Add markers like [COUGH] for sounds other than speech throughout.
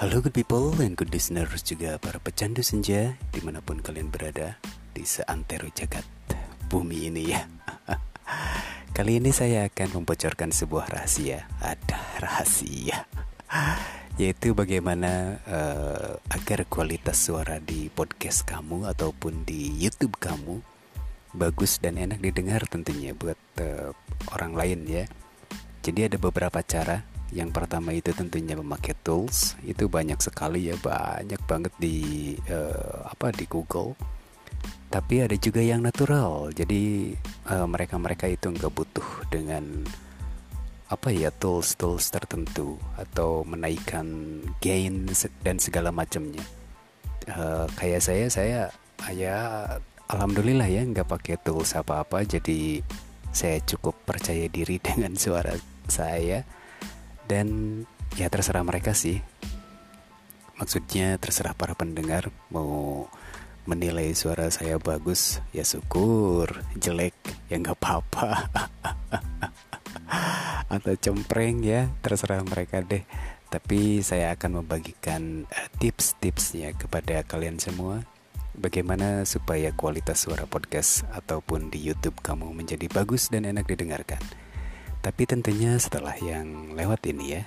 Halo good people and good listeners juga para pecandu senja di mana pun kalian berada di seantero jagat bumi ini ya. [LAUGHS] Kali ini saya akan membocorkan sebuah rahasia Ada rahasia Yaitu bagaimana uh, agar kualitas suara di podcast kamu ataupun di YouTube kamu Bagus dan enak didengar tentunya buat uh, orang lain ya. Jadi ada beberapa cara yang pertama itu tentunya memakai tools. Itu banyak sekali ya banyak banget di uh, apa di Google. Tapi ada juga yang natural. Jadi mereka mereka-mereka itu nggak butuh dengan apa ya tools tools tertentu atau menaikkan gain dan segala macamnya. Uh, kayak saya saya ya alhamdulillah ya nggak pakai tools apa apa jadi saya cukup percaya diri [LAUGHS] dengan suara saya dan ya terserah mereka sih. Maksudnya terserah para pendengar mau menilai suara saya bagus ya syukur. Jelek ya nggak apa-apa. [LAUGHS] Atau cempreng ya terserah mereka deh. Tapi saya akan membagikan uh, tips-tipsnya kepada kalian semua. Bagaimana supaya kualitas suara podcast ataupun di YouTube kamu menjadi bagus dan enak didengarkan. Tapi tentunya setelah yang lewat ini ya.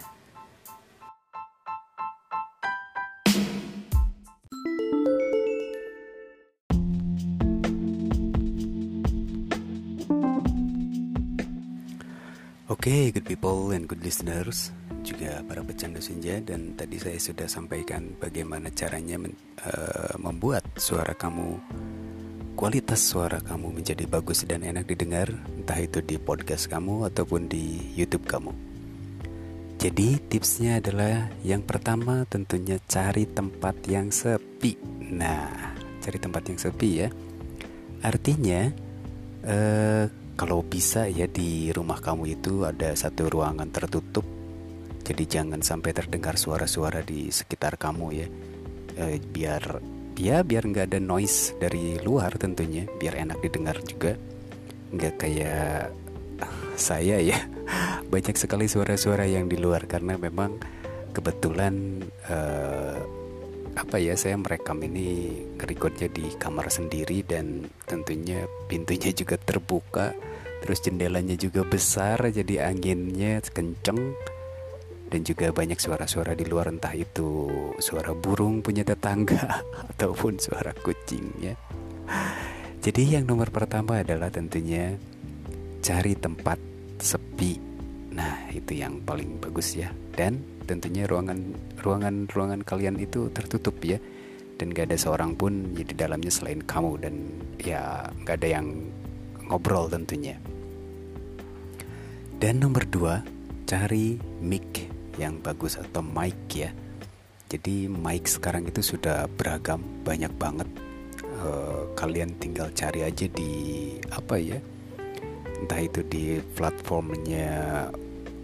Oke, okay, good people and good listeners, juga para pecandu senja dan tadi saya sudah sampaikan bagaimana caranya men, uh, membuat suara kamu kualitas suara kamu menjadi bagus dan enak didengar, entah itu di podcast kamu ataupun di YouTube kamu. Jadi, tipsnya adalah yang pertama tentunya cari tempat yang sepi. Nah, cari tempat yang sepi ya. Artinya, eh, kalau bisa ya di rumah kamu itu ada satu ruangan tertutup. Jadi jangan sampai terdengar suara-suara di sekitar kamu ya. Eh, biar ya biar nggak ada noise dari luar tentunya biar enak didengar juga. Nggak kayak [LAUGHS] saya ya. [LAUGHS] Banyak sekali suara-suara yang di luar karena memang kebetulan uh, apa ya saya merekam ini recordnya di kamar sendiri dan tentunya pintunya juga terbuka terus jendelanya juga besar jadi anginnya kenceng dan juga banyak suara-suara di luar entah itu suara burung punya tetangga [LAUGHS] ataupun suara kucing ya. Jadi yang nomor pertama adalah tentunya cari tempat sepi. Nah, itu yang paling bagus ya. Dan tentunya ruangan ruangan ruangan kalian itu tertutup ya. Dan gak ada seorang pun di dalamnya selain kamu dan ya gak ada yang ngobrol tentunya. Dan nomor dua, cari mic yang bagus atau mic ya. Jadi mic sekarang itu sudah beragam, banyak banget. Uh, kalian tinggal cari aja di apa ya? Entah itu di platformnya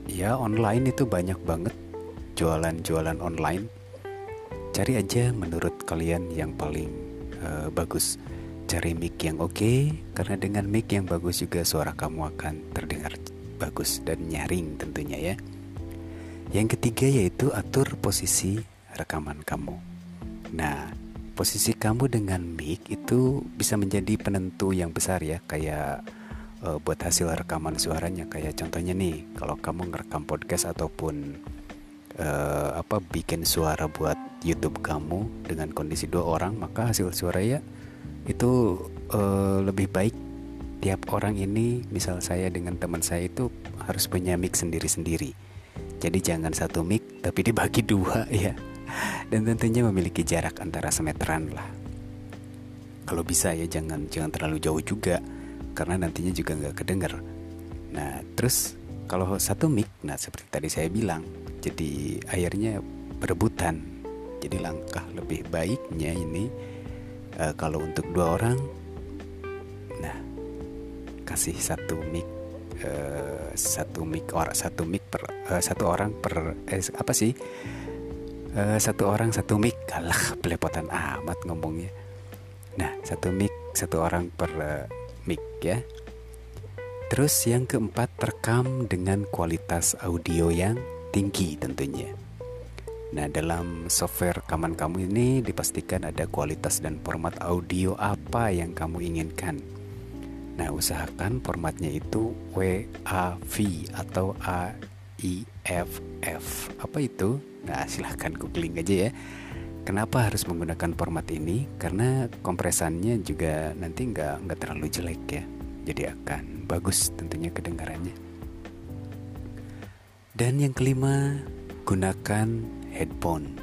ya online itu banyak banget jualan-jualan online. Cari aja menurut kalian yang paling uh, bagus. Cari mic yang oke okay, karena dengan mic yang bagus juga suara kamu akan terdengar bagus dan nyaring tentunya ya. Yang ketiga yaitu atur posisi rekaman kamu. Nah, posisi kamu dengan mic itu bisa menjadi penentu yang besar ya, kayak uh, buat hasil rekaman suaranya. Kayak contohnya nih, kalau kamu ngerekam podcast ataupun uh, apa bikin suara buat YouTube kamu dengan kondisi dua orang, maka hasil suara ya itu uh, lebih baik tiap orang ini misal saya dengan teman saya itu harus punya mic sendiri-sendiri jadi jangan satu mic tapi dibagi dua [LAUGHS] ya. Dan tentunya memiliki jarak antara semeteran lah. Kalau bisa ya jangan jangan terlalu jauh juga karena nantinya juga nggak kedenger. Nah terus kalau satu mic, nah seperti tadi saya bilang, jadi akhirnya berebutan. Jadi langkah lebih baiknya ini uh, kalau untuk dua orang, nah kasih satu mic uh, satu mic orang satu mic per uh, satu orang per eh, apa sih? Uh, satu orang satu mic. Kalah [LAUGHS] belepotan amat ngomongnya. Nah satu mic satu orang per uh, mic ya. Terus yang keempat rekam dengan kualitas audio yang tinggi tentunya. Nah, dalam software rekaman kamu ini dipastikan ada kualitas dan format audio apa yang kamu inginkan. Nah, usahakan formatnya itu WAV atau AIFF. Apa itu? Nah, silahkan googling aja ya. Kenapa harus menggunakan format ini? Karena kompresannya juga nanti nggak nggak terlalu jelek ya. Jadi akan bagus tentunya kedengarannya. Dan yang kelima, gunakan headphone.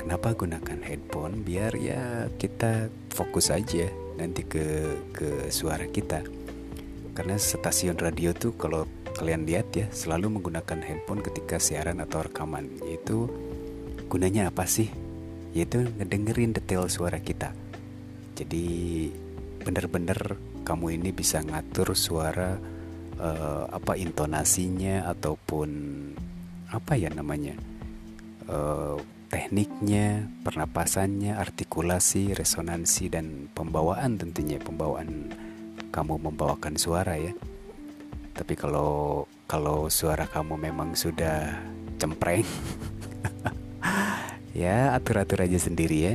Kenapa gunakan headphone? Biar ya kita fokus aja nanti ke ke suara kita. Karena stasiun radio tuh kalau kalian lihat ya selalu menggunakan handphone ketika siaran atau rekaman. Yaitu gunanya apa sih? Yaitu ngedengerin detail suara kita. Jadi bener-bener kamu ini bisa ngatur suara uh, apa intonasinya ataupun apa ya namanya Eh, tekniknya, pernapasannya, artikulasi, resonansi dan pembawaan tentunya pembawaan kamu membawakan suara ya. Tapi kalau kalau suara kamu memang sudah cempreng [LAUGHS] ya atur-atur aja sendiri ya.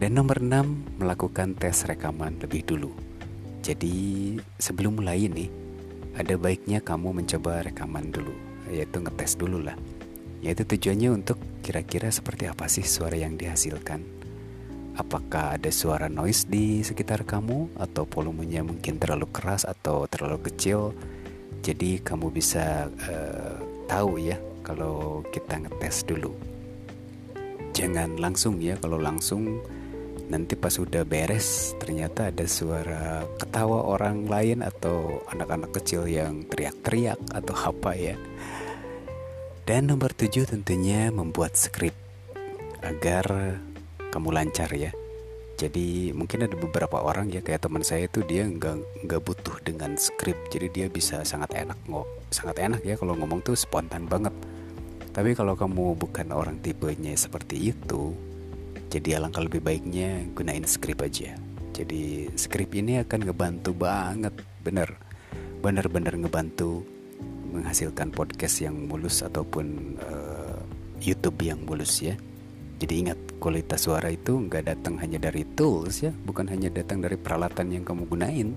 Dan nomor 6 melakukan tes rekaman lebih dulu. Jadi sebelum mulai ini ada baiknya kamu mencoba rekaman dulu, yaitu ngetes dulu lah yaitu tujuannya untuk kira-kira seperti apa sih suara yang dihasilkan. Apakah ada suara noise di sekitar kamu atau volumenya mungkin terlalu keras atau terlalu kecil. Jadi kamu bisa uh, tahu ya kalau kita ngetes dulu. Jangan langsung ya kalau langsung nanti pas sudah beres ternyata ada suara ketawa orang lain atau anak-anak kecil yang teriak-teriak atau apa ya dan nomor tujuh tentunya membuat skrip agar kamu lancar ya. Jadi mungkin ada beberapa orang ya kayak teman saya itu dia nggak nggak butuh dengan skrip, jadi dia bisa sangat enak ngok, sangat enak ya kalau ngomong tuh spontan banget. Tapi kalau kamu bukan orang tipenya seperti itu, jadi alangkah lebih baiknya gunain skrip aja. Jadi skrip ini akan ngebantu banget, bener, bener-bener ngebantu menghasilkan podcast yang mulus ataupun uh, YouTube yang mulus ya. Jadi ingat kualitas suara itu nggak datang hanya dari tools ya, bukan hanya datang dari peralatan yang kamu gunain,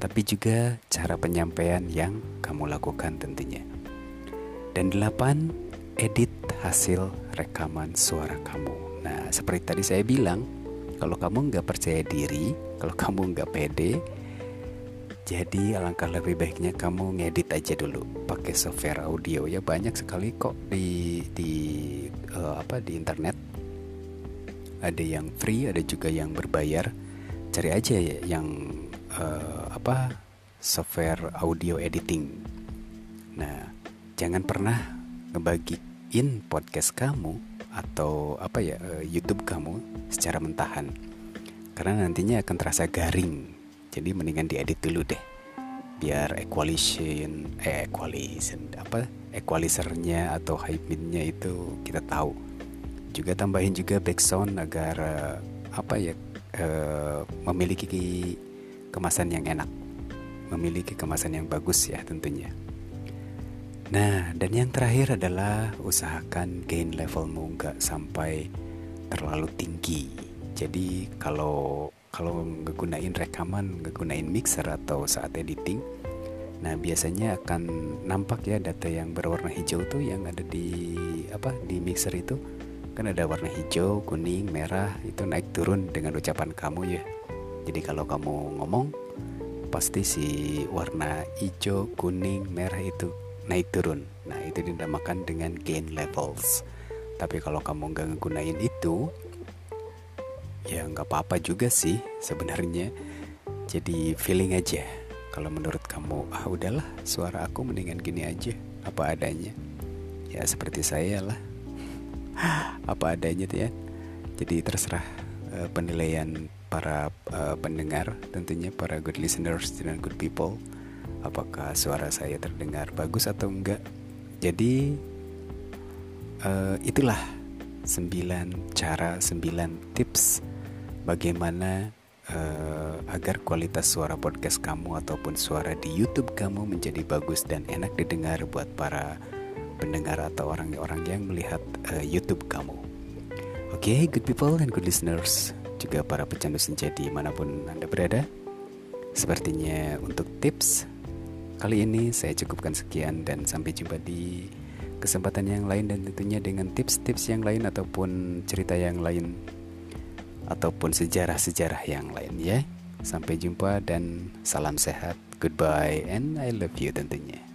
tapi juga cara penyampaian yang kamu lakukan tentunya. Dan delapan, edit hasil rekaman suara kamu. Nah, seperti tadi saya bilang, kalau kamu nggak percaya diri, kalau kamu nggak pede, jadi alangkah lebih baiknya kamu ngedit aja dulu pakai software audio ya banyak sekali kok di di uh, apa di internet. Ada yang free, ada juga yang berbayar. Cari aja ya yang uh, apa software audio editing. Nah, jangan pernah ngebagiin podcast kamu atau apa ya uh, YouTube kamu secara mentahan. Karena nantinya akan terasa garing jadi mendingan diedit dulu deh. Biar equalization eh equalization apa equalizernya atau high midnya itu kita tahu. Juga tambahin juga background agar uh, apa ya uh, memiliki kemasan yang enak. Memiliki kemasan yang bagus ya tentunya. Nah dan yang terakhir adalah usahakan gain levelmu nggak sampai terlalu tinggi. Jadi kalau kalau ngegunain rekaman, ngegunain mixer atau saat editing, nah biasanya akan nampak ya data yang berwarna hijau tuh yang ada di apa di mixer itu kan ada warna hijau, kuning, merah itu naik turun dengan ucapan kamu ya. Jadi kalau kamu ngomong pasti si warna hijau, kuning, merah itu naik turun. Nah itu dinamakan dengan gain levels. Tapi kalau kamu nggak ngegunain itu, ya nggak apa-apa juga sih sebenarnya. Jadi feeling aja. Kalau menurut kamu ah udahlah suara aku mendingan gini aja. Apa adanya. Ya seperti saya lah. [LAUGHS] Apa adanya tuh ya. Jadi terserah uh, penilaian para uh, pendengar tentunya para good listeners dan good people. Apakah suara saya terdengar bagus atau enggak. Jadi uh, itulah 9 cara 9 tips bagaimana uh, agar kualitas suara podcast kamu ataupun suara di YouTube kamu menjadi bagus dan enak didengar buat para pendengar atau orang-orang yang melihat uh, YouTube kamu. Oke, okay, good people and good listeners, juga para pecandu senja mana pun Anda berada. Sepertinya untuk tips kali ini saya cukupkan sekian dan sampai jumpa di kesempatan yang lain dan tentunya dengan tips-tips yang lain ataupun cerita yang lain ataupun sejarah-sejarah yang lain ya. Sampai jumpa dan salam sehat. Goodbye and I love you tentunya.